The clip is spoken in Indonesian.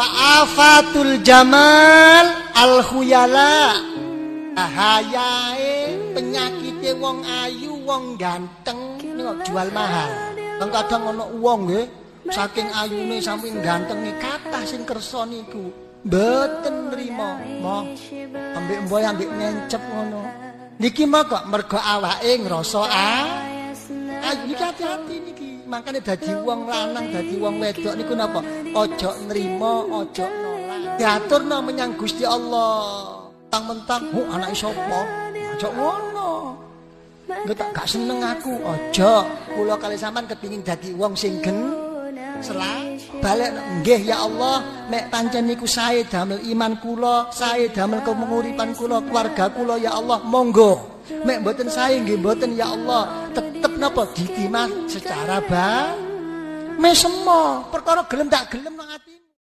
wa afatul jamal al khuyala bahayae penyakite wong ayu wong ganteng. Niku jual mahal. Wong kadang ana wong nggih. Saking ayune saking gantenge kathah sing kersa niku mboten nrimo. Moh ambek mboy ambek ngencep ngono. Niki mah kok mergo awake ngrasa ah ayo niki hati-hati niki. Makanya dadi wong lanang dadi wong wedok niku napa? Ojo nrimo ojo nolak. Diaturno menyang Gusti Allah. Mentang-mentang oh anak sapa? Ojo ngono. Nggak tak gak seneng aku? Ojo. Kula kali sampean kepingin dadi wong sing gen selah. Balik nggih ya Allah. Mek pancen niku sae damel iman kula sae damel kemenguripan kula keluarga kula ya Allah. Monggo. Mek mboten sae nggih mboten ya Allah. Tetep napa ditimah secara ba mesemo perkara gelem tak gelem